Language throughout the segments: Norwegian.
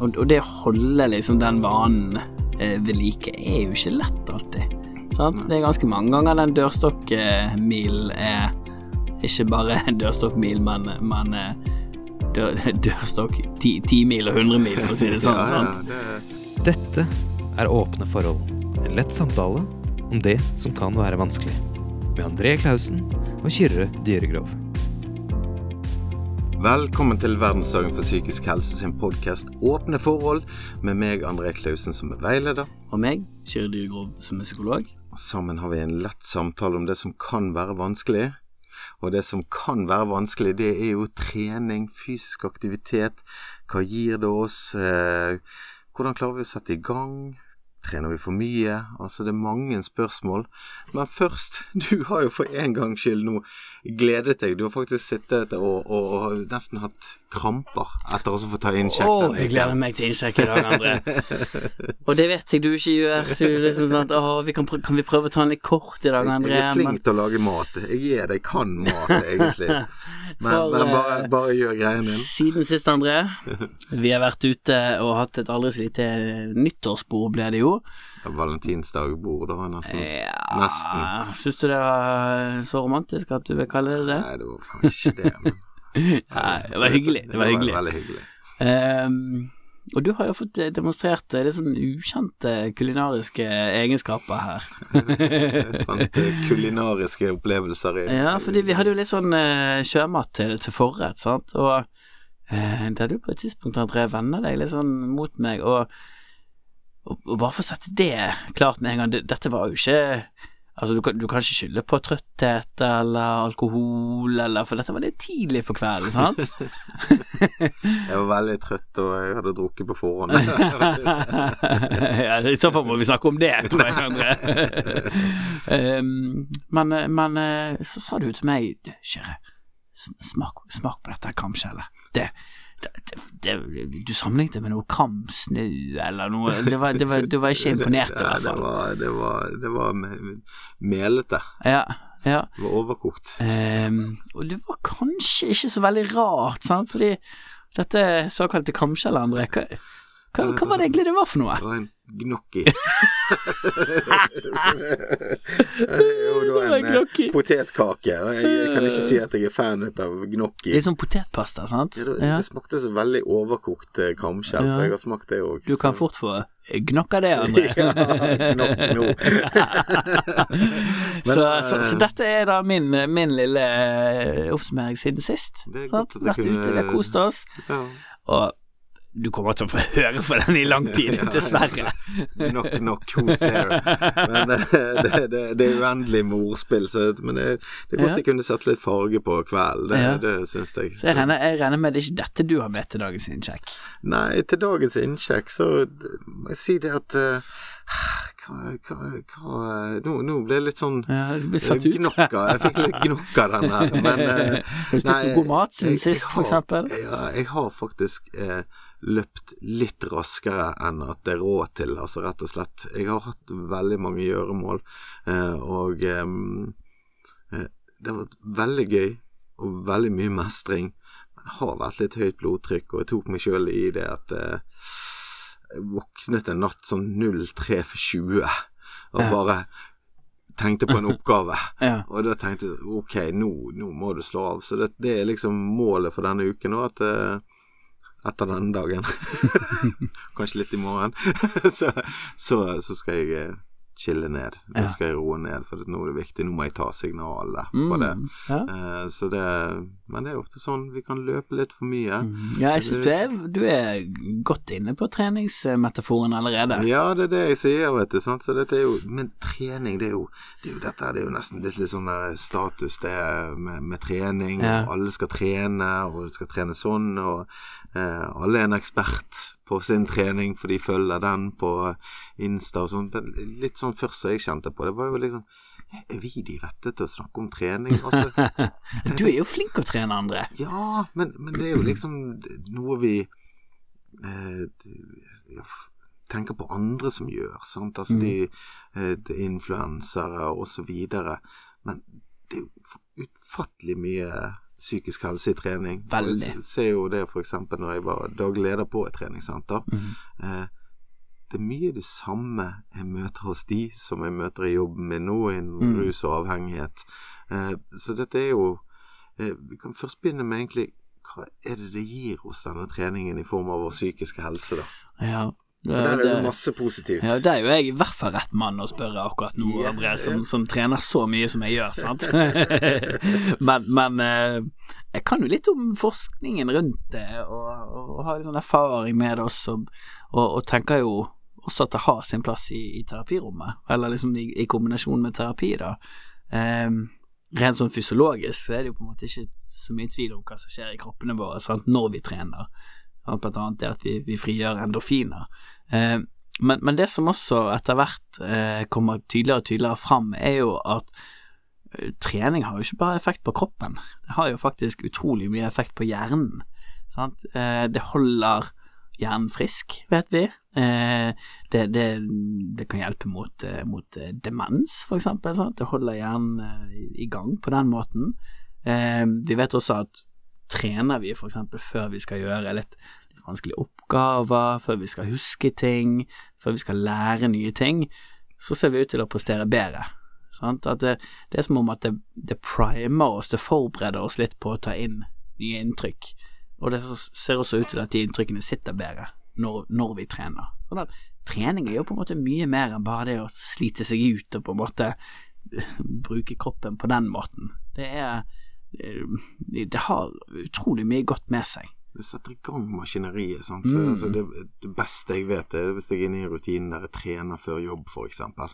og, og det å holde liksom den vanen eh, ved like er jo ikke lett alltid. Sant? Det er ganske mange ganger den dørstokkmilen er ikke bare en dørstokkmil, men, men eh, dør, dørstokk ti, ti mil og hundre mil, for å si det sånn. Ja, ja, det, Dette er Åpne forhold, en lett samtale om det som kan være vanskelig. Med André Klausen og Kyrre Dyregrov. Velkommen til Verdensdagen for psykisk helse sin podkast Åpne forhold, med meg, André Klausen, som er veileder. Og meg, Kjøre Dyregrov, som er psykolog. Og sammen har vi en lett samtale om det som kan være vanskelig. Og det som kan være vanskelig, det er jo trening, fysisk aktivitet. Hva gir det oss? Eh, hvordan klarer vi å sette i gang? Trener vi for mye? Altså, det er mange spørsmål. Men først, du har jo for en gangs skyld nå gledet deg. Du har faktisk sittet og, og, og nesten hatt kramper etter å få ta innsjekk. Å, oh, jeg gleder meg til innsjekk i dag, André. og det vet jeg du ikke gjør. Du liksom sånn at, å, vi kan, kan vi prøve å ta den litt kort i dag, André? Jeg er flink til å lage mat. Jeg er det. Jeg kan mat, egentlig. Men, For, men bare, eh, bare gjør greien din. Siden sist, André. Vi har vært ute og hatt et aldri så lite nyttårsbord, ble det jo. Valentinsdagbord, da, nesten. Ja, Nesten. Syns du det var så romantisk at du vil kalle det det? Nei, det var kanskje det, men Ja, det var hyggelig. Det var hyggelig. veldig hyggelig. Um, og du har jo fått demonstrert litt sånn ukjente kulinariske egenskaper her. Jeg fant eh, kulinariske opplevelser i Ja, fordi vi hadde jo litt sånn uh, sjømat til, til forrett, sant, og uh, der du på et tidspunkt, André, vender deg litt sånn mot meg, og, og, og bare for å sette det klart med en gang, det, dette var jo ikke Altså, du kan, du kan ikke skylde på trøtthet eller alkohol, eller For dette var litt tidlig på kvelden, sant? Jeg var veldig trøtt, og jeg hadde drukket på forhånd. ja, I så fall må vi snakke om det, tror jeg, André. um, men, men eh, så sa du til meg Kjære, smak, smak på dette kamskjellet. Det, det, det, du sammenlignet det med noe kamsnø eller noe Det var, det var, du var ikke imponert, i hvert det fall. var, det var, det var me- melete. Ja, ja. Det var overkokt. Um, og det var kanskje ikke så veldig rart, sant, fordi dette såkalte kamskjellet, André, hva, hva, var det egentlig det var for noe? Det var en gnocchi. jo, det var en en potetkake. og Jeg, jeg kan ikke si at jeg er fan av gnocchi. er sånn potetpasta, sant? Ja, det, Ja. det smakte så veldig overkokt eh, kamskjell, Ja. for jeg har smakt det òg. Du kan fort få gnokka det, André. Ja, gnokk nå. så, eh, så, så dette er da min, min lille eh, oppsummering siden sist. Det er Sant? godt at Vært kunne- ute, vi har kost oss. Ja. Og du kommer til å få høre på den i lang tid, dessverre. Knock, knock, who's there? Men eh, det, det, det er uendelig med ordspill, så, men det, det er godt Ja. jeg kunne satt litt farge på kvelden. Det, Ja. det syns jeg. Så jeg regner, jeg regner med det er ikke dette du har med til dagens innsjekk. Nei, til dagens innsjekk så må jeg si det at eh, hva, hva, hva nå, nå ble jeg litt sånn Ja. Gnokka. Jeg fikk litt gnokka den her, men eh, du spist nei, god mat siden jeg- jeg sist, for eksempel? Ja, jeg har faktisk eh, løpt litt raskere enn at det er råd til, altså rett og slett. Jeg har hatt veldig mange gjøremål, eh, og eh, det har vært veldig gøy og veldig mye mestring. Men det har vært litt høyt blodtrykk, og jeg tok meg sjøl i det at eh, jeg våknet en natt sånn 03 for 20 og Ja. bare tenkte på en oppgave. Ja. Og da tenkte jeg ok, nå, nå må du slå av. Så det, det er liksom målet for denne uken nå, at eh, etter denne dagen Kanskje litt i morgen. så, så, så skal jeg eh, chille ned. Nå skal jeg roe ned, for nå er det viktig. Nå må jeg ta signalet på det. Mm, ja. Uh, så det Men det er ofte sånn vi kan løpe litt for mye. ja, jeg syns du, du er godt inne på treningsmetaforen allerede. Ja, det er det jeg sier, vet du. Sant? Så dette er jo Men trening, det er jo, det er jo dette det er jo nesten litt, litt sånn status, det med, med trening. Ja. Og alle skal trene, og skal trene sånn, og uh, alle er en ekspert på sin trening, for de følger den på Insta og sånn. Litt sånn først som jeg kjente på det, var jo liksom Er vi de rette til å snakke om trening? Altså, Du er jo flink å trene, André. ja, men, men det er jo liksom noe vi eh, tenker på andre som gjør, sant. Altså de, eh, de influensere og så videre. Men det er jo ufattelig mye psykisk helse i trening. Veldig. Jeg ser jo det eksempel når jeg var daglig leder på et treningssenter. Mhm. Eh, det er mye det samme jeg møter hos de som jeg møter i jobben min nå, innen Mm. rus og avhengighet. Eh, så dette er jo eh, Vi kan først begynne med egentlig hva er det det gir hos denne treningen i form av vår psykiske helse, da? Ja. For der er det masse positivt. Ja, det er jo jeg i hvert fall rett mann å spørre akkurat nå, yeah. André, som, som trener så mye som jeg gjør, sant. men men eh, jeg kan jo litt om forskningen rundt det, og, og, og har litt sånn erfaring med det også, og, og tenker jo også at det har sin plass i, i terapirommet, eller liksom i, i kombinasjon med terapi, da. Um, rent sånn fysiologisk så er det jo på en måte ikke så mye tvil om hva som skjer i kroppene våre sant, når vi trener. Blant annet det at vi, vi frigjør endorfiner. Eh, men, men det som også etter hvert eh, kommer tydeligere og tydeligere fram, er jo at eh, trening har jo ikke bare effekt på kroppen, det har jo faktisk utrolig mye effekt på hjernen. Eh, det holder hjernen frisk, vet vi. Eh, det, det, det kan hjelpe mot, eh, mot eh, demens, for eksempel. Sant? Det holder hjernen i, gang på den måten. Vi vet også at trener vi eksempel før vi skal gjøre litt, vanskelige oppgaver, før vi skal huske ting, før vi skal lære nye ting, så ser vi ut til å prestere bedre. Sant? At det, det er som om at det, det primer oss, det forbereder oss litt på å ta inn nye inntrykk. Og det ser også ut til at de inntrykkene sitter bedre når, når vi trener. Sånn at trening er jo på en måte mye mer enn bare det å slite seg ut og på en måte bruke kroppen på den måten. Det er Det har utrolig mye godt med seg. Det setter i gang maskineriet. sant? Mm. Altså, det, det beste jeg vet, er hvis jeg er inne i rutinen der jeg trener før jobb, for eksempel.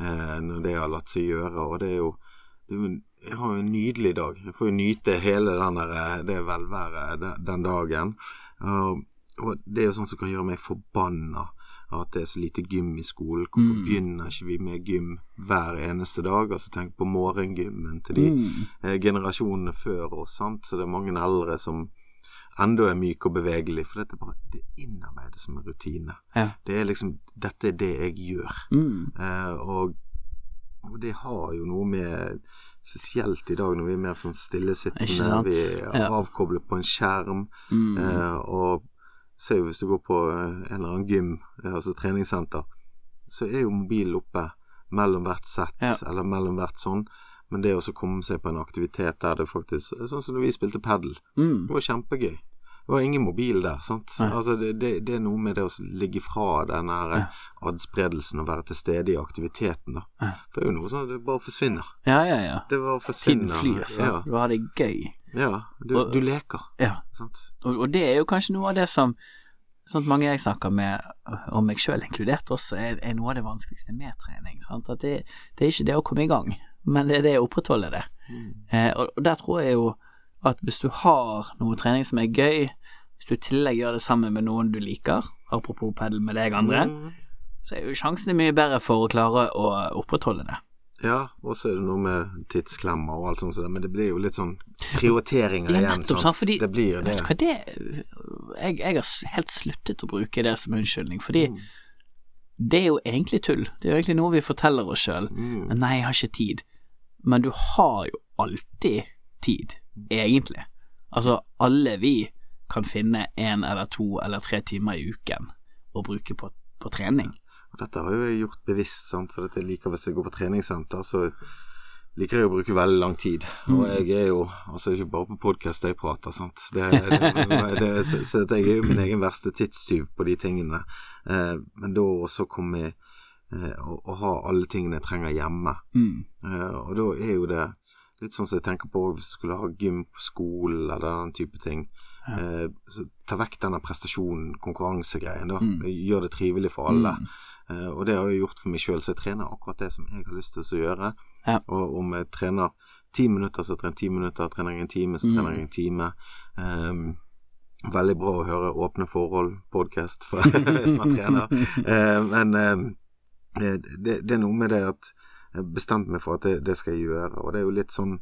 Eh, når det har latt seg gjøre. Og det er jo, det er jo Jeg har jo en nydelig dag. Jeg får jo nyte hele den der, eh, det velværet den, den dagen. Og, og det er jo sånn som kan gjøre meg forbanna at det er så lite gym i skolen. Hvorfor Mm. begynner ikke vi med gym hver eneste dag? Altså Tenk på morgengymmen til de Mm. eh, generasjonene før oss, sant? så det er mange eldre som enda er myke og bevegelige, for dette er bare det er innarbeidet som en rutine. Ja. Det er liksom Dette er det jeg gjør. Mm. Eh, og, og det har jo noe med Spesielt i dag når vi er mer sånn stillesittende, vi er Ja. avkoblet på en skjerm, Mm. eh, og ser jo hvis du går på eh, en eller annen gym, eh, altså treningssenter, så er jo mobilen oppe mellom hvert sett, Ja. eller mellom hvert sånn. Men det å komme seg på en aktivitet der det faktisk Sånn som når vi spilte padel. Mm. Det var kjempegøy. Det var ingen mobil der, sant. Altså, det, det, det er noe med det å ligge fra den her Ja. adspredelsen og være til stede i aktiviteten, da. Ja. For det er jo noe sånn at det bare forsvinner. Ja, ja, ja. Det bare forsvinner. Tiden flyr, sant. Du har det gøy. Ja. ja. Du, Og- du leker, Ja. sant. Og, og det er jo kanskje noe av det som Sånn at mange jeg snakker med, og meg sjøl inkludert også, er, er noe av det vanskeligste med trening. Sant? At det, det er ikke det å komme i gang, men det er det å opprettholde det. Mm. Eh, og, og der tror jeg jo at hvis du har noe trening som er gøy, hvis du i tillegg gjør det sammen med noen du liker, apropos pedel med deg andre, Mm. så er jo sjansene mye bedre for å klare å opprettholde det. Ja, og så er det noe med tidsklemmer og alt sånt, men det blir jo litt sånn prioriteringer Ja, igjen, nettopp, sant, fordi- det blir det. Hva det jeg, jeg har helt sluttet å bruke det som unnskyldning, fordi Mm. det er jo egentlig tull. Det er jo egentlig noe vi forteller oss sjøl. Mm. Nei, jeg har ikke tid. Men du har jo alltid tid, egentlig. Altså, alle vi kan finne én eller to eller tre timer i uken å bruke på, på trening. Og dette har jo jeg gjort bevisst, sant? for jeg liker hvis jeg går på treningssenter, så liker jeg å bruke veldig lang tid. Og Mm. jeg er jo altså ikke bare på podkast jeg prater, sant. Det, det, det, så, så jeg er jo min egen verste tidstyv på de tingene. Eh, men da også komme eh, og, og ha alle tingene jeg trenger hjemme. Mm. Eh, og da er jo det litt sånn som jeg tenker på hvis du skulle ha gym på skolen eller den type ting. Eh, så ta vekk denne prestasjonen, konkurransegreien, da. Mm. Gjør det trivelig for alle. Mm. Eh, og det har jeg gjort for meg sjøl, så jeg trener akkurat det som jeg har lyst til å gjøre. Ja. Og om jeg trener ti minutter, så trener jeg ti minutter. Trener jeg en time, så Mm. trener jeg en time. Um, veldig bra å høre Åpne forhold-podkast som er trener. Eh, men eh, det, det er noe med det at jeg bestemte meg for at det, det skal jeg gjøre, og det er jo litt sånn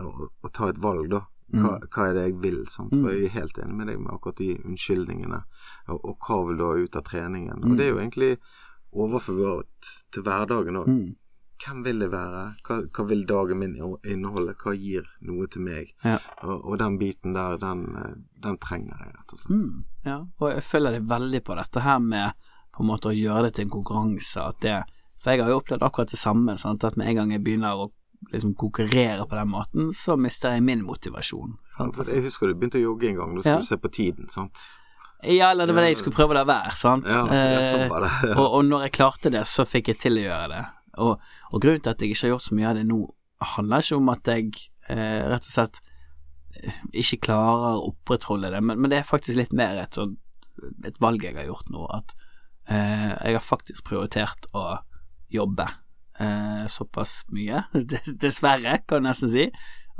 å, å ta et valg, da. Hva, hva er det jeg vil? Sant? For jeg er helt enig med deg med akkurat de unnskyldningene. Og, og hva vil du ha ut av treningen? Og det er jo egentlig overført til hverdagen òg. Mm. hvem vil jeg være? Hva, hva vil dagen min inneholde? Hva gir noe til meg? Ja. Og, og den biten der, den, den trenger jeg, rett og slett. Mm, ja, og jeg føler deg veldig på dette her med på en måte å gjøre det til en konkurranse. At det, for jeg har jo opplevd akkurat det samme. Sant? At med en gang jeg begynner å liksom konkurrere på den måten, så mister jeg min motivasjon. For jeg husker du begynte å jogge en gang. Da skulle Ja. du se på tiden, sant? Ja, eller det var det jeg skulle prøve å la være, sant. Ja, ja, sånn Eh, var det. Ja. og, og når jeg klarte det, så fikk jeg til å gjøre det. Og, og grunnen til at jeg ikke har gjort så mye av det nå, handler ikke om at jeg eh, rett og slett eh, ikke klarer å opprettholde det, men, men det er faktisk litt mer et, sånn, et valg jeg har gjort nå, at eh, jeg har faktisk prioritert å jobbe eh, såpass mye, dessverre, kan jeg nesten si,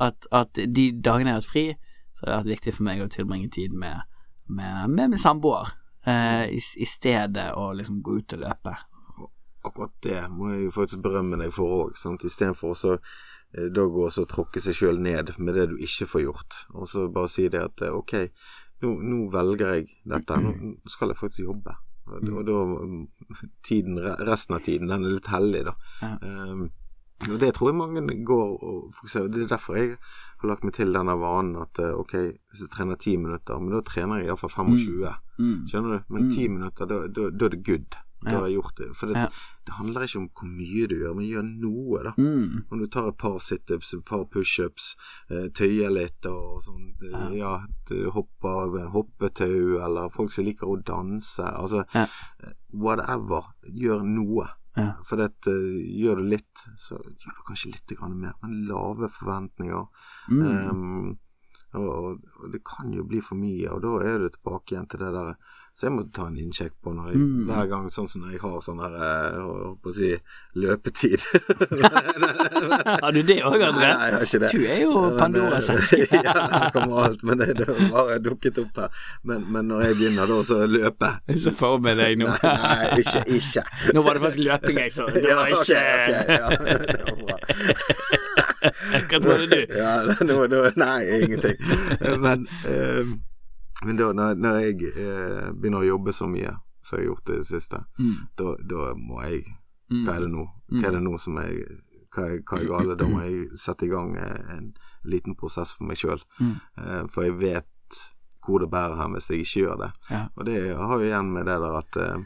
at, at de dagene jeg har hatt fri, så har det vært viktig for meg å tilbringe tid med, med, med min samboer, eh, i, i stedet å liksom gå ut og løpe. Akkurat det må jeg jo faktisk berømme deg for òg, istedenfor å eh, da gå og så tråkke seg sjøl ned med det du ikke får gjort, og så bare si det at eh, ok, nå, nå velger jeg dette, nå skal jeg faktisk jobbe. Og, og da mm, tiden, resten av tiden, den er litt hellig, da. Ja. Um, og det tror jeg mange går og fokuserer Det er derfor jeg har lagt meg til denne vanen at eh, ok, hvis jeg trener ti minutter, men da trener jeg iallfall 25. Mm. Skjønner du? Men ti minutter, da, da, da er det good. Da har jeg gjort det. For det, det handler ikke om hvor mye du gjør, men gjør noe, da. Mm. Om du tar et par situps, et par pushups, eh, tøyer litt og sånn ja. hopper hoppetau, eller folk som liker å danse. Altså eh, whatever. Gjør noe. Ja. For det, eh, gjør du litt, så gjør du kanskje litt mer. Men lave forventninger. Mm. Um, og, og det kan jo bli for mye, og da er du tilbake igjen til det der Så jeg må ta en innsjekk på når jeg, Mm. hver gang sånn som når jeg har sånn her eh, jeg holdt på å si løpetid. Har du det òg, André? Nei, jeg har ikke det. Du er jo Pandoras eske. ja, her kommer alt, men det, det har bare dukket opp her. Men, men når jeg begynner da så løpe Så forbered deg nå. Nei, nei, ikke, ikke. Nå var det faktisk løping jeg så. Det var Ja, ikke ja, det var bra. Hva trodde du? Ja, nå, nå, nei, ingenting. Men, eh, men da når, når jeg eh, begynner å jobbe så mye som jeg har gjort det det siste, Mm. da, da må jeg Mm. Hva er det nå? Hva er det nå som jeg Hva hva er gale? Da må jeg sette i gang eh, en liten prosess for meg sjøl. Mm. Eh, for jeg vet hvor det bærer hen hvis jeg ikke gjør det. Ja. Og det har jo igjen med det der at eh,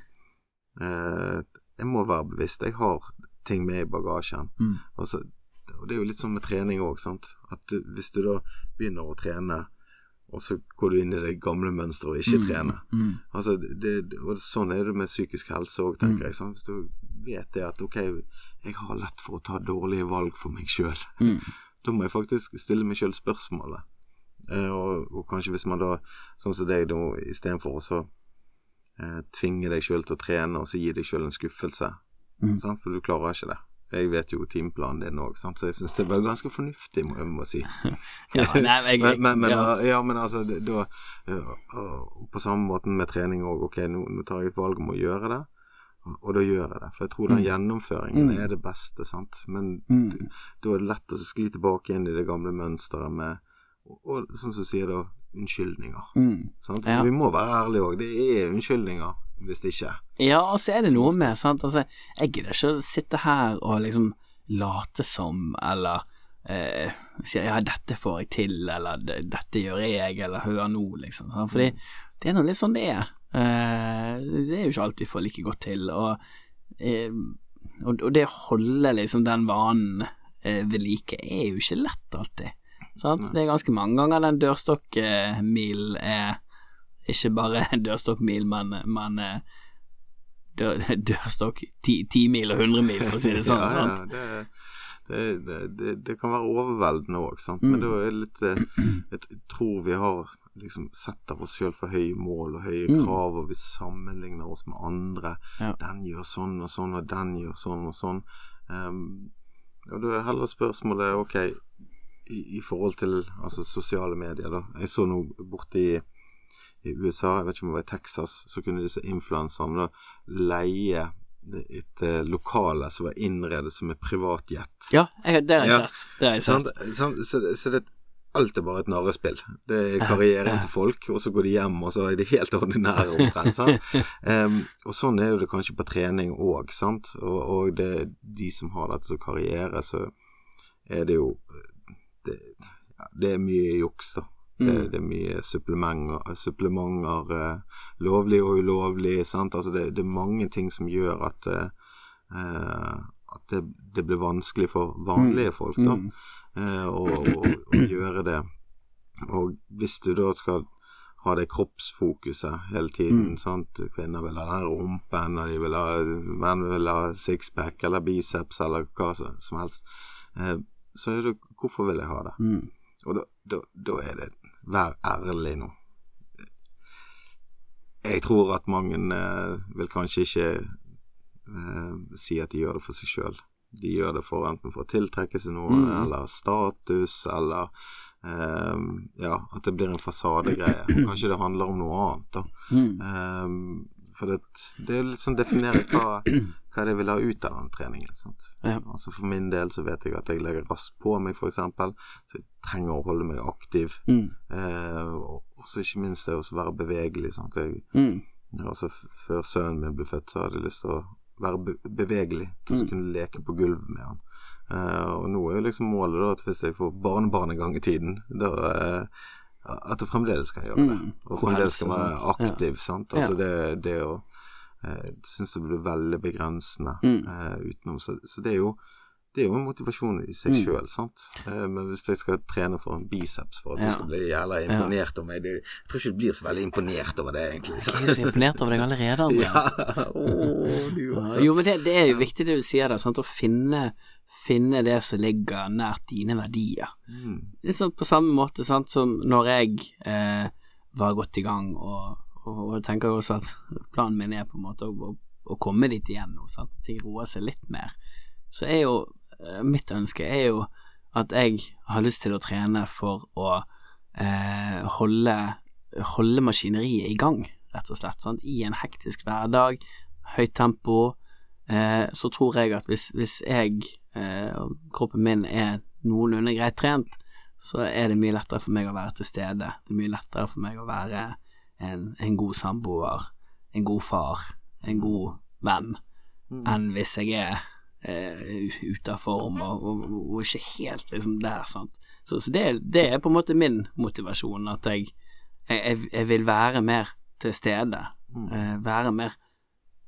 eh, jeg må være bevisst. Jeg har ting med i bagasjen. Mm. Og, så, og det er jo litt sånn med trening òg, sant. At hvis du da begynner å trene, og så går du inn i det gamle mønsteret og ikke trener. Mm. Altså, det, og sånn er det med psykisk helse òg, tenker jeg. Sant? Hvis du vet det at ok, jeg har lett for å ta dårlige valg for meg sjøl, Mm. da må jeg faktisk stille meg sjøl spørsmålet. Eh, og, og kanskje hvis man da, sånn som deg, da istedenfor å så eh, tvinge deg sjøl til å trene, og så gi deg sjøl en skuffelse, Mm. for du klarer ikke det. Jeg vet jo timeplanen din òg, så jeg syns det var ganske fornuftig, må jeg må si. Ja, nei, jeg, Men, men, men, ja. ja. men altså, det- da På samme måten med trening òg. Ok, nå, nå tar jeg et valg om å gjøre det, og, da gjør jeg det. For jeg tror den gjennomføringen Mm. er det beste, sant. Men Mm. da er det lett å skli tilbake inn i det gamle mønsteret med og, og sånn som du sier da, unnskyldninger. Mm. Sant? Ja. Vi må være ærlige òg. Det er unnskyldninger hvis ikke. Ja, og så er det noe med, sant, altså, jeg gidder ikke å sitte her og liksom late som, eller eh, si ja, dette får jeg til, eller dette gjør jeg, eller hør nå, liksom, sant, fordi det er nå litt sånn det er. Eh, det er jo ikke alt vi får like godt til, og, eh, og, og det å holde liksom den vanen eh, ved like er jo ikke lett alltid. Sant? Det er ganske mange ganger den dørstokkmilen er ikke bare dørstokkmil, men, men eh, dør, dørstokk ti, ti mil og hundre mil, for å si det sånn. ja, ja, det, det, det, det, det kan være overveldende òg, sant. Mm. Men det er litt eh, Jeg tror vi har liksom setter oss sjøl for høye mål og høye Mm. krav, og vi sammenligner oss med andre. Ja. Den gjør sånn og sånn, og den gjør sånn og sånn. Um, og da er heller spørsmålet ok, i, i forhold til altså, sosiale medier, da. Jeg så nå borte i USA, jeg vet ikke om det var i Texas, så kunne disse influenserne leie et eh, lokale som var innredet som et privatjet. Ja, det har jeg Ja. sett. Det har jeg sett. Sant? Så, så det, alt er bare et narrespill. Det er karrieren til folk, og så går de hjem, og så er de helt ordinære omtrent. Um, og sånn er det kanskje på trening òg, sant. Og, og det, de som har dette som karriere, så er det jo Det, ja, det er mye juks, da. Det, Mm. det er mye supplementer, supplementer eh, lovlig og ulovlig. Altså det, det er mange ting som gjør at, eh, eh, at det, det blir vanskelig for vanlige folk da, Mm. eh, å, å, å gjøre det. Og hvis du da skal ha det kroppsfokuset hele tiden, Mm. sant? kvinner vil ha den rumpen, og de vil ha, menn vil ha sixpack eller biceps eller hva som helst, eh, så er det hvorfor vil jeg ha det? Og da, er det Vær ærlig nå. Jeg tror at mange eh, vil kanskje ikke eh, si at de gjør det for seg sjøl. De gjør det for enten for å tiltrekke seg noe, Mm. eller status, eller eh, Ja, at det blir en fasadegreie. Kanskje det handler om noe annet, da. Mm. For det, det er litt sånn definere hva, hva det vil ha ut av den treningen. Sant? Ja. Altså For min del så vet jeg at jeg legger raskt på meg, f.eks. Så jeg trenger å holde meg aktiv. Mm. Eh, og også ikke minst det å være bevegelig. Sant? Jeg, Mm. altså, før sønnen min ble født, så hadde jeg lyst til å være be bevegelig. Til å Mm. kunne leke på gulvet med han. Eh, og nå er jo liksom målet da at hvis jeg får barnebarn en gang i tiden, da eh, at jeg fremdeles skal gjøre det. Mm. Og fremdeles kan være aktiv. Sant? Altså det, det å eh, Jeg syns det blir veldig begrensende eh, utenom. Så, så det er jo det er jo en motivasjon i seg Mm. sjøl, sant. Eh, men hvis jeg skal trene for en biceps for at Ja. du skal bli jævla imponert over meg det, Jeg tror ikke du blir så veldig imponert over det, egentlig. Jeg er så imponert over deg allerede, André. Ja, Oh, du. Jo, men det, det er jo viktig det du sier der, sant? å finne, finne det som ligger nært dine verdier. Mm. Liksom på samme måte sant, som når jeg eh, var godt i gang, og, og, og tenker også at planen min er på en måte å, å, å komme dit igjen nå, sant? ting roer seg litt mer, så er jo eh, mitt ønske er jo at jeg har lyst til å trene for å eh, holde, holde maskineriet i gang, rett og slett. Sant? I en hektisk hverdag, høyt tempo, eh, så tror jeg at hvis, hvis jeg og kroppen min er noenlunde greit trent, så er det mye lettere for meg å være til stede. Det er mye lettere for meg å være en, en god samboer, en god far, en god venn, Mm. enn hvis jeg er eh, ute av form og, og, og ikke helt liksom der, sant. Så, så det, det er på en måte min motivasjon, at jeg, jeg, jeg vil være mer til stede. Mm. Eh, være mer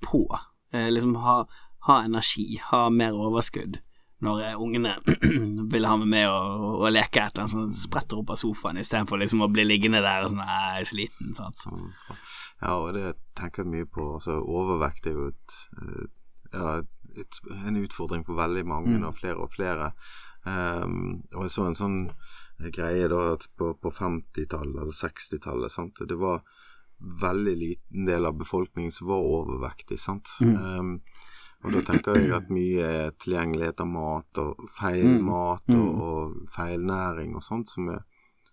på. Eh, liksom ha, ha energi, ha mer overskudd. Når ungene vil ha meg med og, og leke et eller annet sånn, spretter opp av sofaen istedenfor liksom å bli liggende der og sånn «Nei, jeg er sliten. Sant? Ja, og det tenker jeg mye på. Altså, overvekt er jo et, eh, ja, et, en utfordring for veldig mange, Mm. og flere og flere. Um, og jeg så en sånn greie da at på, på 50-tallet eller 60-tallet sant? Det var veldig liten del av befolkningen som var overvektig. Sant? Mm. Um, og da tenker jeg at mye er tilgjengelighet av mat, og feil Mm. mat og, Mm. og feil næring og sånt, som jeg,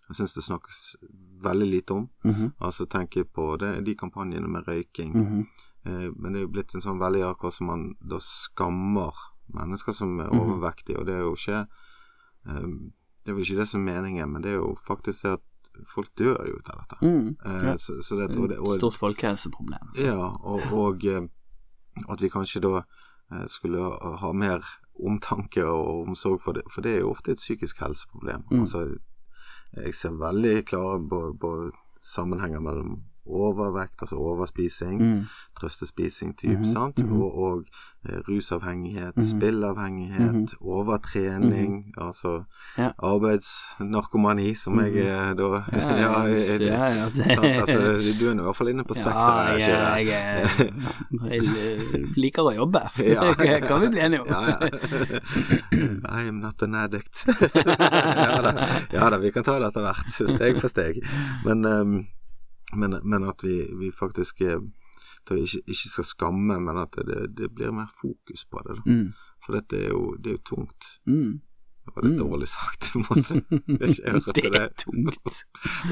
jeg syns det snakkes veldig lite om. Mhm, Altså tenker jeg på det, de kampanjene med røyking. mhm, Eh, men det er jo blitt en sånn veldig akkurat som man da skammer mennesker som er Mhm. overvektige, og det er jo ikke eh, Det er vel ikke det som er meningen, men det er jo faktisk det at folk dør jo ut av dette. mm. Eh, Ja. så, så det, og det, og, Stort folkehelseproblem. Så. ja, og, og eh, at vi kanskje da eh, skulle ha, ha mer omtanke og omsorg for det, for det er jo ofte et psykisk helseproblem. Mm. Altså, jeg ser veldig klare på, på sammenhenger mellom overvekt, altså overspising, Mm. trøstespising typ, -hmm. sant, mhm. og, og rusavhengighet, rusavhengighet, -hmm. spillavhengighet, overtrening, altså Ja. arbeidsnarkomani, som jeg er da Ja, ja, jeg- det- ja, ja, det- sant, altså, du er nå i hvert fall inne på Ja, spekteret. Kyrre. jeg, jeg, jeg liker å jobbe. Ja. Det kan vi bli enige om. Ja, ja. I am not an addict. ja, da. ja da, vi kan ta det etter hvert, steg for steg. Men, ehm, men, men at vi, vi faktisk eh, ikke, ikke skal skamme, men at det, det blir mer fokus på det. Mm. For dette er jo, det er jo tungt. Mm. Det var litt Mm. dårlig sagt, på en måte. Jeg Det er det. tungt.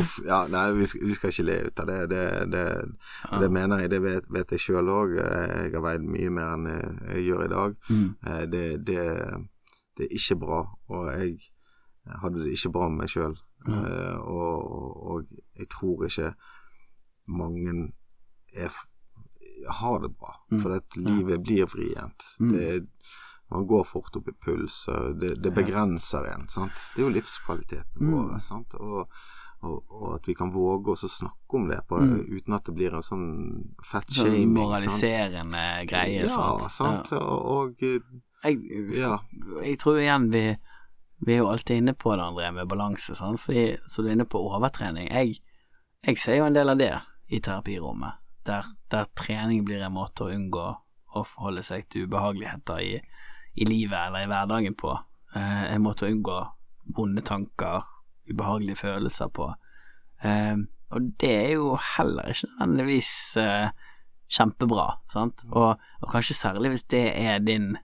Uff, ja, nei, vi skal, vi skal ikke le ut av det. Det, det, Ja. det mener jeg, det vet, vet jeg sjøl òg. Jeg har veid mye mer enn jeg, jeg gjør i dag. Mm. Eh, Det, det, det er ikke bra, og jeg hadde det ikke bra med meg sjøl Eh, og, og jeg tror ikke mange er, har det bra, for at livet blir vrient. Det, er- man går fort opp i puls, og det, det begrenser en. Sant? Det er jo livskvaliteten vår. Sant? Og, og, og at vi kan våge oss å snakke om det på, uten at det blir en sånn fat Sånn shaming. sant? moraliserende greie. Ja, sant? sant. Og, og Jeg, ja. jeg tror igjen vi, vi er jo alltid inne på det, André, med balanse. Sant? Fordi, så du er inne på overtrening. Jeg, jeg ser jo en del av det i terapirommet, der, der trening blir en måte å unngå å forholde seg til ubehageligheter i, i livet eller i hverdagen på. Eh, en måte å unngå vonde tanker, ubehagelige følelser på. Eh, og det er jo heller ikke nødvendigvis eh, kjempebra, sant. Og, og kanskje særlig hvis det er din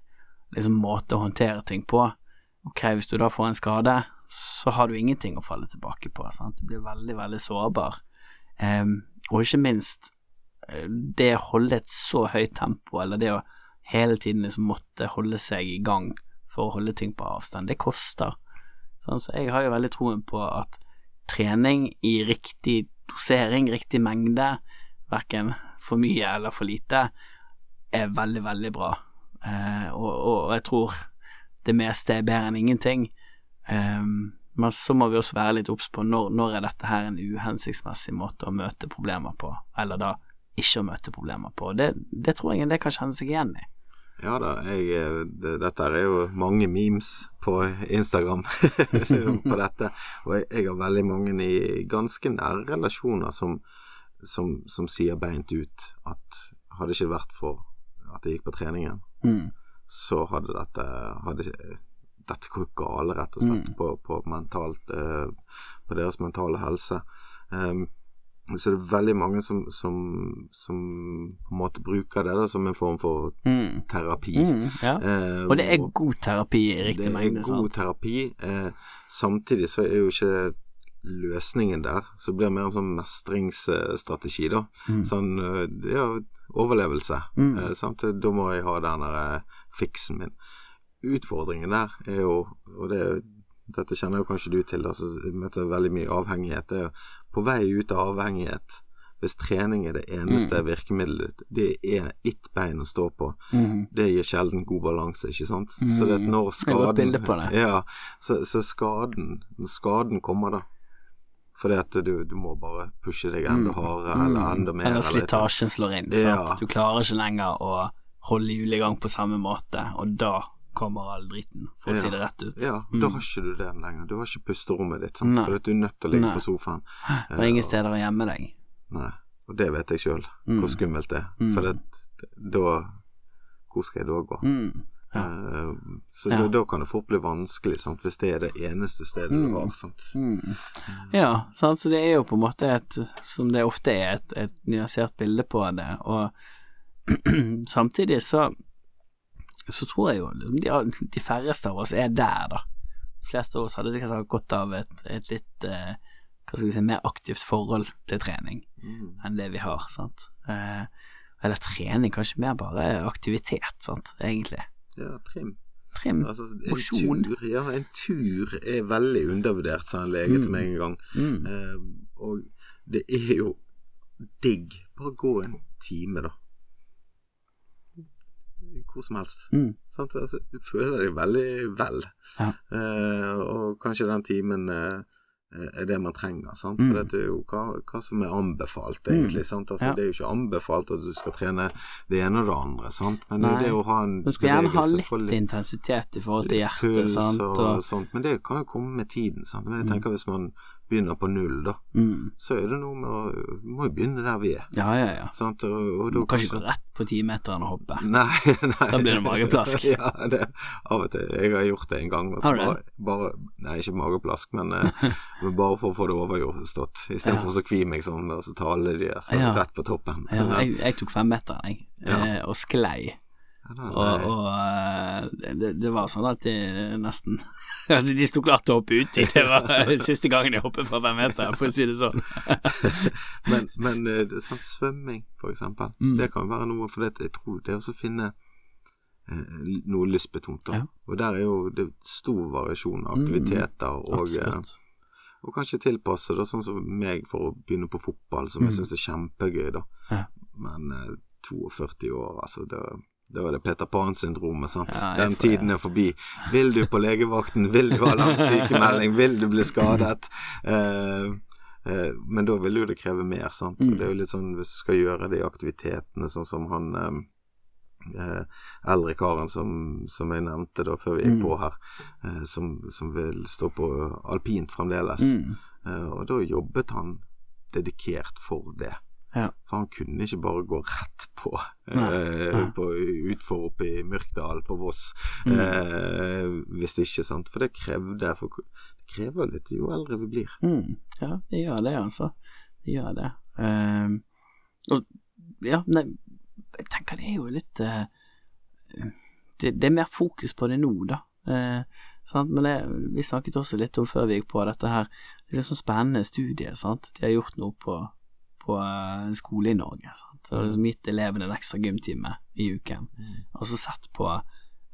liksom, måte å håndtere ting på. Ok, hvis du da får en skade, så har du ingenting å falle tilbake på. Sant? Du blir veldig, veldig sårbar. Em, og ikke minst eh, det å holde et så høyt tempo, eller det å hele tiden liksom måtte holde seg i gang for å holde ting på avstand, det koster. Sånn, så jeg har jo veldig troen på at trening i riktig dosering, riktig mengde, verken for mye eller for lite, er veldig, veldig bra. Eh, og, og, jeg tror det meste er bedre enn ingenting. Ehm, men så må vi også være litt obs på når, når er dette her en uhensiktsmessig måte å møte problemer på, eller da ikke å møte problemer på. Det, det tror jeg en del kan kjenne seg igjen i. Ja da, jeg, eh, det, dette er jo mange memes på Instagram på dette. Og jeg, jeg har veldig mange i ganske nære relasjoner som, som, som sier beint ut at hadde ikke vært for at jeg gikk på treningen, Mm. så hadde dette hadde, Dette går gale, rett og slett, på, på, mentalt, uh, på deres mentale helse. Um, så det er veldig mange som, som, som på en måte bruker det da, som en form for Mm. terapi. Mm, ja. Eh, Og det er god terapi i riktig det er god sant? terapi. Eh, samtidig så er jo ikke løsningen der. Så blir det mer en sånn mestringsstrategi, da. Mm. Sånn eh, jo overlevelse. Mm. Eh? Da må jeg ha den der eh, fiksen min. Utfordringen der er jo, og det, dette kjenner jo kanskje du til, altså, jeg møter veldig mye avhengighet. Det er jo på vei ut av avhengighet. Hvis trening er det eneste virkemidlet, det er ett bein å stå på. Mm. Det gir sjelden god balanse, ikke sant. Så det når er skaden bilde på det. Ja, så, så skaden Når skaden kommer, da Fordi at du, du må bare pushe deg enda hardere, eller enda mer. Mm. Eller slitasjen slår inn, Ja. Du klarer ikke lenger å holde hjulet i gang på samme måte, og da kommer all driten, for å si det rett ut. Ja, da har ikke du det lenger. Du har ikke pusterommet ditt, sant? Nei. for du er nødt til å ligge Nei. på sofaen. Det er ingen steder å gjemme deg. Nei, og det vet jeg sjøl, hvor skummelt det er. For det, da Hvor skal jeg da gå? Mm. Ja. Eh, så Ja. da, da kan det fort bli vanskelig, sant? hvis det er det eneste stedet Mm. du har. Sant? Ja, sant? så det er jo på en måte et, som det ofte er, et, et nyansert bilde på det, og samtidig så så tror jeg jo de, de færreste av oss er der, da. De fleste av oss hadde sikkert hatt godt av et, et litt eh, hva skal vi si, mer aktivt forhold til trening Mm. enn det vi har, sant. Eh, eller trening, kanskje mer bare aktivitet, sant, egentlig. Ja, trim. Trim, Altså, en mosjon. tur, ja, en tur er veldig undervurdert, sa en lege til meg en gang. Mm. Eh, og det er jo digg. Bare gå en time, da. Hvor som helst. Mm. Sant? Altså, du føler deg veldig vel. Ja. Eh, og kanskje den timen eh, er det man trenger. Sant? Mm. For dette er jo hva, hva som er anbefalt, egentlig. Sant? Altså, Ja. Det er jo ikke anbefalt at du skal trene det ene og det andre, sant? men det, er det å ha en Du skal gjerne ha litt litt intensitet i forhold til hjertet, sant, og, og sånt, men det kan jo komme med tiden. Sant? Men jeg tenker hvis man begynner på null, da, mm. så er det noe med å må jo begynne der vi er. Ja, ja, ja. Sant? Og, og Du da kan ikke gå rett på timeteren og hoppe. Nei, nei. Da blir det mageplask. ja, det, av og til. Jeg har gjort det en gang. Har du det? bare, bare, nei, ikke mageplask, men, eh, men bare for å få det overstått. Istedenfor Ja. å kvi meg sånn, og så ta alle de der så Ja. rett på toppen. Ja, jeg, jeg tok femmeteren, jeg, Ja. eh, og sklei. Og, og eh, det, det var sånn at de nesten Altså, de sto klart til å hoppe uti. Det var siste gangen jeg hoppet fra fem meter, for å si det sånn. men, men er svømming, for eksempel, Mm. det kan være noe For det, jeg tror det er å finne eh, noe lystbetont. da. Ja. Og der er jo det er stor variasjon av aktiviteter. og, Absolutt. eh, Og kanskje tilpasse det, sånn som meg, for å begynne på fotball, som jeg syns er kjempegøy, da. Mm. Ja. Men eh, 42 år, altså, det da er det Peter Pan-syndromet, sant. Ja, Den tiden er forbi. Vil du på legevakten, vil du ha lang sykemelding, vil du bli skadet? Uh, uh, men da vil jo det kreve mer, sant. Mm. Det er jo litt sånn hvis du skal gjøre de aktivitetene, sånn som han um, eh, eldre karen som, som jeg nevnte da før vi gikk Mm. på her, eh, som, som vil stå på alpint fremdeles. Mm. Eh, og da jobbet han dedikert for det. Ja. For han kunne ikke bare gå rett på, Nei, eh, nei. på utfor oppe i Myrkdal på Voss, Mm. eh, hvis ikke, sant. For det krevde for Det krever litt jo eldre vi blir. Mm, ja, det gjør det, altså. Det gjør det. Ehm, og ja, nei, jeg tenker det er jo litt uh, det, det er mer fokus på det nå, da. Uh, sant? Men det, vi snakket også litt om før vi gikk på dette her, det er litt sånn spennende studie, sant. De har gjort noe på, på eh, en skole i Norge, sant. Så liksom gitt elevene en ekstra gymtime i uken, og så sett på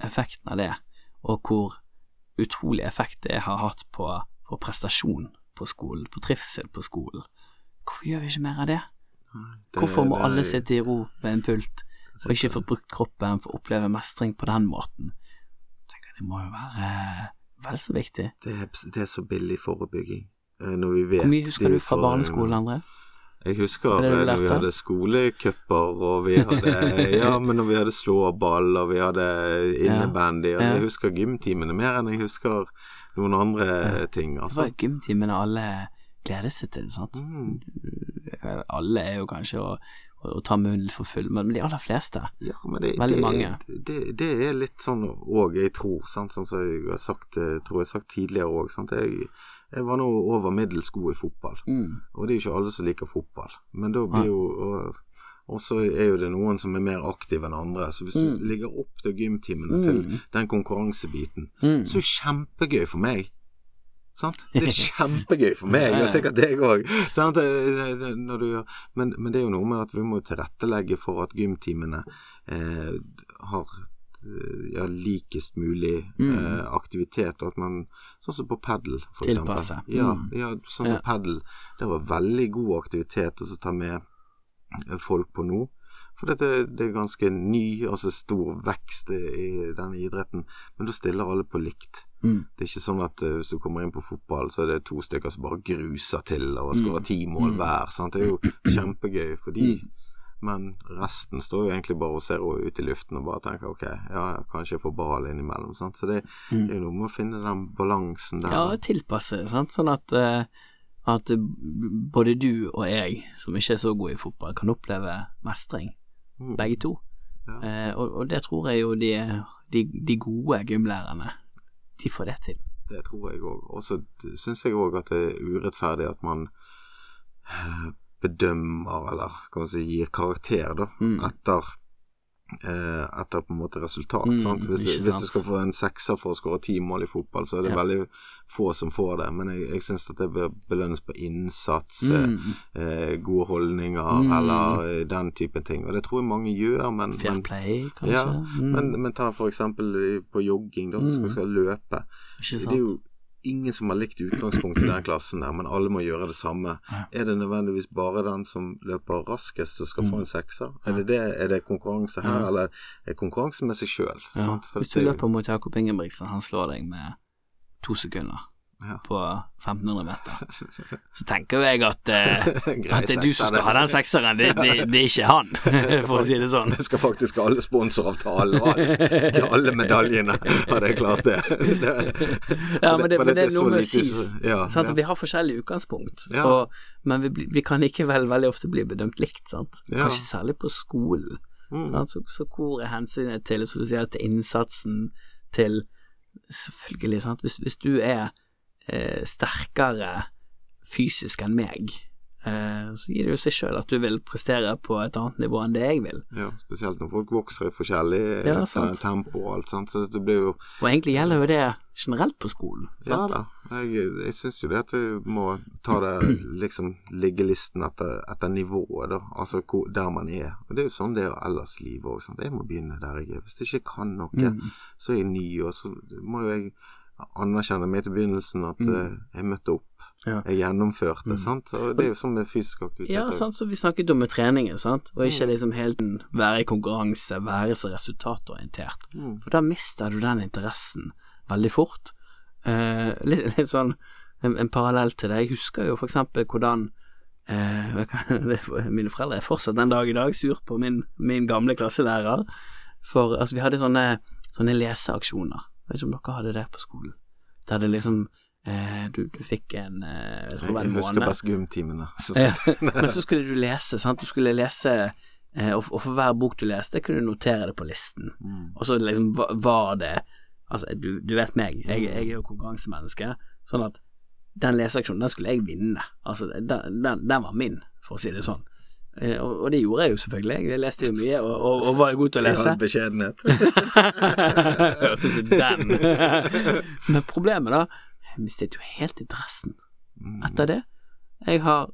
effekten av det, og hvor utrolig effekt det har hatt på, på prestasjon på skolen, på trivsel på skolen. Hvorfor gjør vi ikke mer av det? Det- Hvorfor må det- alle sitte i ro ved en pult og ikke få brukt kroppen for å oppleve mestring på den måten? Tenker Det må jo være vel så viktig. Det er, det er så billig forebygging. eh, Når vi vet Hvor mye husker du fra barneskolen, André? Jeg husker det det når vi hadde skolecuper, og vi hadde Ja, men når vi hadde slåball, og vi hadde innebandy og Ja. Jeg husker gymtimene mer enn jeg husker noen andre ting, Det altså. var gymtimene alle gledet seg til, sant? Mm. Alle er jo kanskje å, å, å ta munnen for full, men de aller fleste. Ja, men det, Veldig det, mange. Det, det er litt sånn òg, jeg tror, sant? sånn som jeg har sagt, tror jeg har sagt tidligere òg. Jeg, jeg var nå over middels god i fotball, Mm. og det er jo ikke alle som liker fotball. Men da blir jo og, og så er jo det noen som er mer aktive enn andre. Så hvis du ligger opp til gymtimene til den konkurransebiten, Mm. så er det kjempegøy for meg. Sant? Det er kjempegøy for meg, og sikkert deg òg. Men, men det er jo noe med at vi må tilrettelegge for at gymtimene eh, har eh, ja, likest mulig eh, aktivitet, og at man Sånn som på padel, for Tilpasse. eksempel. Ja, Mm. ja, sånn som Ja. padel. Det var veldig god aktivitet å ta med eh, folk på nå. For dette, det er ganske ny, altså stor vekst i, denne idretten. Men da stiller alle på likt. Mm. Det er ikke sånn at eh, hvis du kommer inn på fotball, så er det to stykker som bare gruser til og Mm. skårer ti mål hver. Sant? Det er jo kjempegøy for de. Mm. Men resten står jo egentlig bare og ser ut i luften og bare tenker ok, ja, kanskje jeg får ball innimellom. Sant? Så det, det er jo noe med å finne den balansen der. Mm. Ja, tilpasse, sant? sånn at, eh, at både du og jeg, som ikke er så gode i fotball, kan oppleve mestring, Mm. begge to. Ja. Eh, og, og det tror jeg jo de, de, de gode gymlærerne, de får det til. Det tror jeg òg. Og så syns jeg òg at det er urettferdig at man eh, bedømmer, eller kan man si gir karakter, da, Mm. etter eh, etter på en måte resultat. Mm, sant? Hvis, hvis du skal få en sekser for å skåre ti mål i fotball, så er det Ja. veldig få som får det. Men jeg, jeg syns at det bør belønnes på innsats, Mm. eh, eh, gode holdninger Mm. eller eh, den type ting. Og det tror jeg mange gjør, men, Fair men play, kanskje. ja, mm. men, men ta for eksempel på jogging, da, som Mm. skal løpe. ikke Det er jo ingen som har likt utgangspunktet i den klassen der, men alle må gjøre det samme. Ja. Er det nødvendigvis bare den som løper raskest som skal Mm. få en sekser? Er det, det, er det konkurranse her, Ja. eller er konkurranse med seg sjøl? ja. Hvis du løper mot Jakob Ingebrigtsen, han slår deg med to sekunder Ja. på 1500 meter, så tenker jo jeg at, eh, at det er du som skal ha den sekseren, det, det, det er ikke han, for å si det sånn. Det skal faktisk alle sponsoravtalen og alle, alle medaljene, hadde jeg klart det. det Ja, men det, men det er noe med å si ja, ja. Vi har forskjellig utgangspunkt, og, men vi, vi kan likevel veldig ofte bli bedømt likt. Sant? Kanskje særlig på skolen. Mm. Så, så hvor er hensynet til, som du sier, til innsatsen, til Selvfølgelig, sant. Hvis, hvis du er eh, sterkere fysisk enn meg, eh, så gir det jo seg sjøl at du vil prestere på et annet nivå enn det jeg vil. Ja, spesielt når folk vokser i forskjellig Ja, eh, tempo og alt sånt, så det blir jo Og egentlig gjelder jo det generelt på skolen. Ja da, jeg, jeg syns jo det at du må ta det liksom liggelisten etter, etter nivået, da. Altså hvor, der man er. Og det er jo sånn det er ellers i livet òg. Jeg må begynne der jeg er. Hvis jeg ikke kan noe, Mm. så er jeg ny, og så må jo jeg anerkjenne meg til begynnelsen at eh, jeg møtte opp. Mm. Ja. Jeg gjennomførte, sant. Og det er jo sånn med fysisk aktivitet. Ja, sant, så vi snakket om med treningen, sant, og ikke liksom helt være i konkurranse, være så resultatorientert. Mm. For da mister du den interessen veldig fort. Eh, litt, litt sånn en, en parallell til det. Jeg husker jo for eksempel hvordan eh, kan- Mine foreldre er fortsatt den dag i dag sur på min, min gamle klasselærer. For altså, vi hadde sånne, sånne leseaksjoner. Jeg vet ikke om dere hadde det på skolen. Der det liksom eh, du, du fikk en eh, Jeg tror Jeg en husker måned. bare gymtimene. Ja, men så skulle du lese, sant. Du skulle lese eh, og, og for hver bok du leste, kunne du notere det på listen. Mm. Og så liksom var det Altså, du, du vet meg, jeg, jeg er jo konkurransemenneske, sånn at den leseaksjonen, den skulle jeg vinne. Altså, den, den, den var min, for å si det sånn. Eh, og, og det gjorde jeg jo selvfølgelig, jeg leste jo mye, og, og, og var jo god til å I lese. all beskjedenhet. Synes det er den. Men problemet da, jeg mistet jo helt interessen Mm. etter det. Jeg har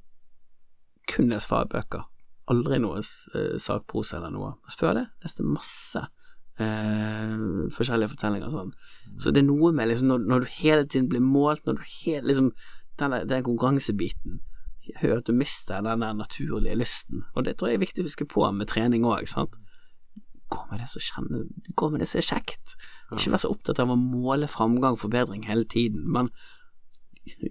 kun lest fagbøker. Aldri noe uh, sakprosa eller noe. Men før det leste masse eh, forskjellige fortellinger og sånn. Så det er noe med liksom når, når du hele tiden blir målt, når du hele liksom Den, der- den konkurransebiten gjør at du mister den der naturlige lysten. Og det tror jeg er viktig å huske på med trening òg, sant. Gå med det som kjenner Gå med det som er kjekt. Ikke vær så opptatt av å måle framgang, forbedring hele tiden, men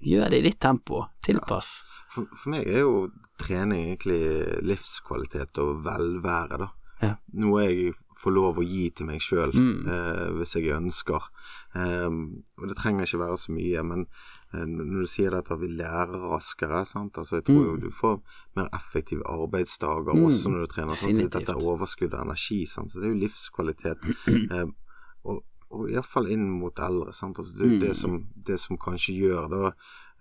gjør det i ditt tempo. Tilpass. For, for meg er jo trening egentlig livskvalitet og velvære, da. Ja. Noe jeg får lov å gi til meg sjøl Mm. eh, hvis jeg ønsker. Eh, og det trenger ikke være så mye, men når du sier dette at vi lærer raskere? Altså, Jeg tror jo Mm. du får mer effektive arbeidsdager Mm. også når du trener. Sant? Så Dette er overskudd av energi, sant? så det er jo livskvalitet. Eh, og, og iallfall inn mot eldre. Altså, det, Mm. det, som, det som kanskje gjør da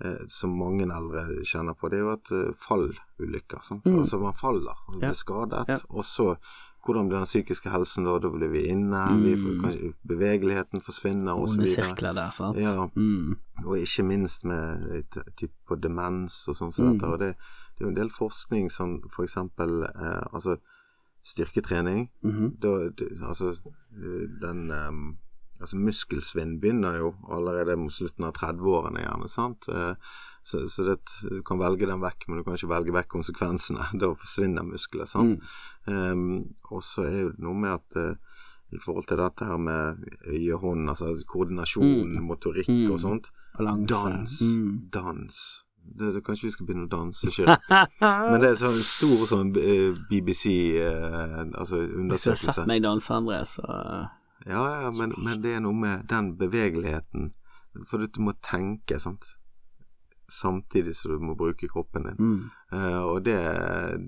eh, som mange eldre kjenner på, det er jo at eh, fallulykker. Mm. Altså man faller og blir skadet, Ja. og så hvordan blir den psykiske helsen da? Da blir vi inne, vi får, Mm. kanskje bevegeligheten forsvinner og så Onde sirkler der, sant. Ja. Mm. Og ikke minst med typ på demens og sånn som Mm. dette. Og det, det er jo en del forskning som for eksempel eh, altså styrketrening. -hmm. Da, altså eh, den em, Altså muskelsvinn begynner jo allerede mot slutten av 30-årene, gjerne. sant? Eh, Så, så det, du kan velge den vekk, men du kan ikke velge vekk konsekvensene. Da forsvinner muskler. sant? Mm. Um, og så er jo noe med at uh, i forhold til dette her med øye-hånd, altså koordinasjon, Mm. motorikk Mm. og sånt Balanse. Dans. Mm. Dans. Det, det, kanskje vi skal begynne å danse sjøl. Men det er sånn stor sånn BBC eh, altså Hvis du har sett meg danse, André, så Ja, ja, men, men det er noe med den bevegeligheten. For du må tenke, sant. Samtidig som du må bruke kroppen din. mm. Uh, og det,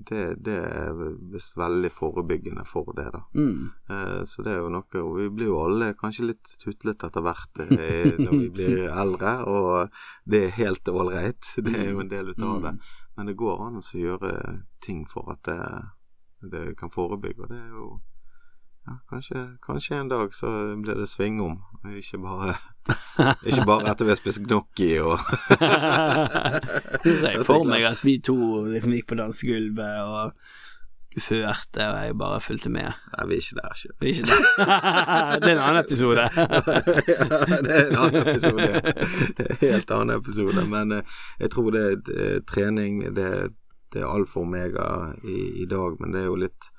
det, det er visst veldig forebyggende for det, da. Mm. Uh, så det er jo noe Og vi blir jo alle kanskje litt tutlete etter hvert eh, når vi blir eldre, og det er helt ålreit. Det er jo en del ut av det. Men det går an å gjøre ting for at det, det kan forebygge, og det er jo ja, kanskje, kanskje en dag så blir det svingom, og ikke bare Ikke bare etter vi har spist gnocchi og Jeg ser for meg at vi to liksom gikk på dansegulvet, og du førte, og jeg bare fulgte med. Nei, vi er ikke der, ikke. Vi er ikke det. det er en annen episode. ja, det er en annen episode. Det er en helt annen episode. Men eh, jeg tror det er trening det, det er alfa og omega i, i dag, men det er jo litt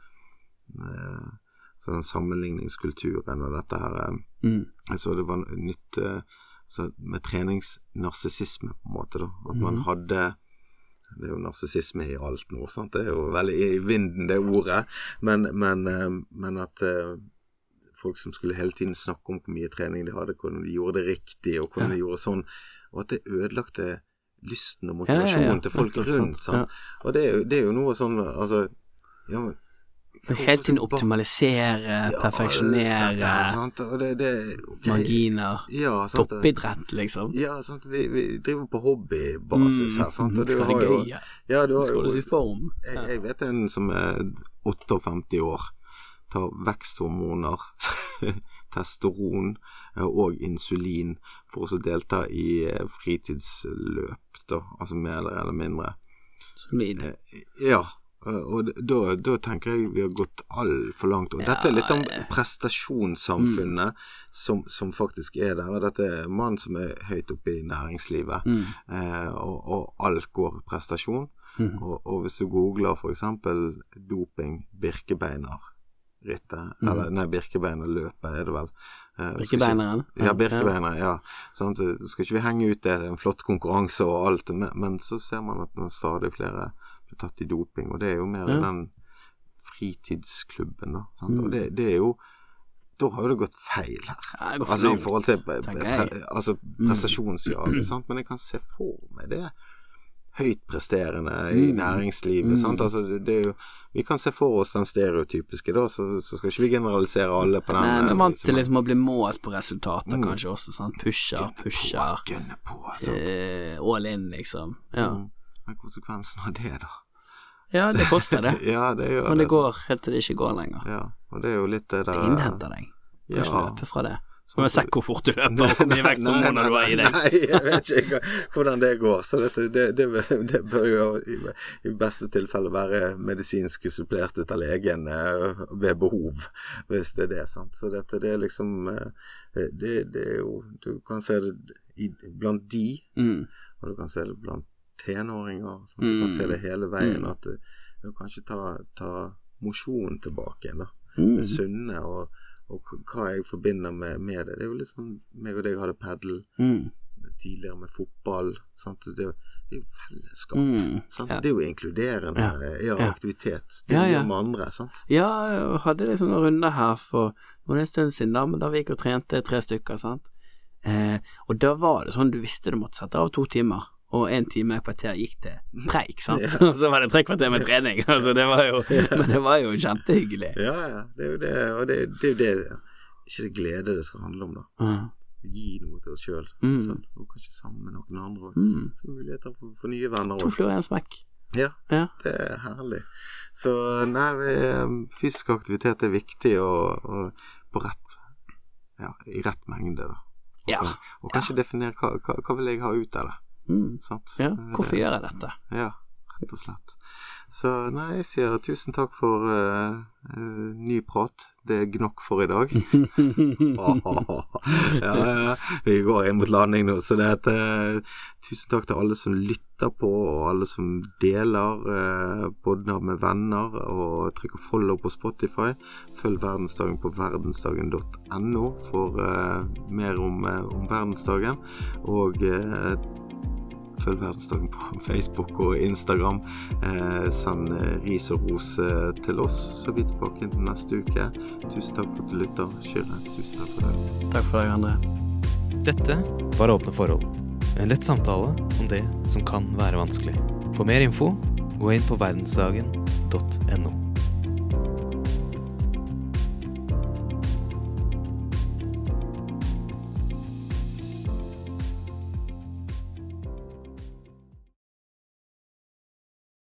eh, så den sammenligningskulturen og dette her eh, Mm. Jeg så det var nytt eh, så med treningsnarsissisme, på en måte, da. At man Mhm. hadde det er jo narsissisme i alt nå, sant. Det er jo veldig i vinden, det ordet. Men, men, eh, men at folk som skulle hele tiden snakke om hvor mye trening de hadde, hvordan de gjorde det riktig, og hvordan Ja. de gjorde sånn, og at det ødelagte lysten og Ja, ja, ja. til folk rundt. Sant? Og det er, jo, det er jo noe sånn Altså ja, men Hele å optimalisere, Ja, perfeksjonere, det, det ok. marginer. Ja. Toppidrett, liksom. Ja, sant. Vi, vi driver på hobbybasis her, sant. Og du Mm. Skal har det jo gøy? Ja, du har Skal du si form. jeg, jeg vet en som er 58 år, tar veksthormoner, testosteron eh, og insulin for å delta i eh, fritidsløp, da, altså mer eller mindre. Solid. Eh, Ja, Og da, da tenker jeg vi har gått altfor langt. Og dette er litt om prestasjonssamfunnet som, som faktisk er der. Og dette er mann som er høyt oppe i næringslivet, Mm. eh, og, og alt går prestasjon. Mm. Og, og hvis du googler eksempel doping Birkebeinerrittet, eller nei, Birkebeinerløpet er det vel. Eh, Birkebeineren. ja, Birkebeiner, ja. Sånn, Så skal ikke vi henge ut det, det er en flott konkurranse og alt, men, men så ser man at det er stadig flere tatt i doping, og det er jo mer Ja. den fritidsklubben, da. Sant? Mm. Og det, det er jo Da har jo det gått feil her. Ja, det Altså i forhold til pre, pre, altså, prestasjonsjaget, sant, men jeg kan se for meg det. Høyt presterende i Mm. næringslivet, Mm. sant. Altså, jo Vi kan se for oss den stereotypiske, da, så, så skal ikke vi generalisere alle på den. Nei, vi eh, er vant liksom, til liksom å bli målt på resultater, Mm. kanskje også. sant? Pusher, pusher. Gønne på, sant. Eh, all in, liksom. Ja. Mm. Men konsekvensen av det, da? ja, det koster det. Ja, det gjør Men det det går helt til det ikke går lenger. Ja, og det er jo litt det der Det innhenter deg. Du kan ikke løpe fra det. Nå må jeg se hvor fort du løper, og hvor mye veksthormoner du har i deg. Nei, jeg vet ikke hvordan det går. Så dette, det, det, det bør jo i, i beste tilfelle være medisinsk supplert ut av legen eh, ved behov, hvis det er det. sant. Så dette det er liksom eh, det, det er jo Du kan se det blant de, Mm. og du kan se det blant tenåringer. Sant? Du kan se det hele veien. At eh, du kan kanskje ta, ta mosjonen tilbake igjen, da. Mm. Det sunne og, og hva jeg forbinder med, med det. Det er jo litt sånn meg og deg hadde padel Mm. tidligere med fotball. Sant? Det, det er jo fellesskap. Mm. Sant? Ja. Det er jo inkluderende Ja. ja. Ja. aktivitet. Det Ja, er ja. med andre. Sant? Ja, jeg hadde liksom noen runder her for en stund siden, da, men da vi gikk og trente tre stykker, sant. Eh, og da var det sånn, du visste du måtte sette av to timer, og en time et kvarter gikk til preik, sant. Ja. Og så var det tre kvarter med trening, altså det var jo Men det var jo kjempehyggelig. Ja, ja. Det er jo det. Og det, det er jo det Ikke det glede det skal handle om, da. Mm. Gi noe til oss sjøl. Mm. Og kanskje sammen med noen andre òg. Mm. Så muligheter for, for nye venner To òg. fluer i en smekk. Ja. Ja. Det er herlig. Så nei, vi- fysisk aktivitet er viktig og, og på rett Ja, i rett mengde, da. Og, Ja. og kanskje definere hva, hva, hva vil jeg ha ut av det. Mm. Ja. Hvorfor gjør jeg dette? Ja, rett og slett. Så nei, jeg sier tusen takk for uh, uh, ny prat. Det er gnokk for i dag. ja, ja, ja. Vi går inn mot landing nå, så det heter tusen takk til alle som lytter på, og alle som deler uh, podder med venner, og trykker follow på Spotify. Følg Verdensdagen på verdensdagen.no for eh, mer om, eh, om verdensdagen. Og eh, Følg Verdensdagen på Facebook og Instagram. Eh, send eh, ris og ros eh, til oss, så er vi tilbake til neste uke. Tusen takk for at du lytter. Kyrre, tusen takk for det. Takk for deg, André. Dette var Åpne forhold. En lett samtale om det som kan være vanskelig. For mer info, gå inn på verdensdagen.no.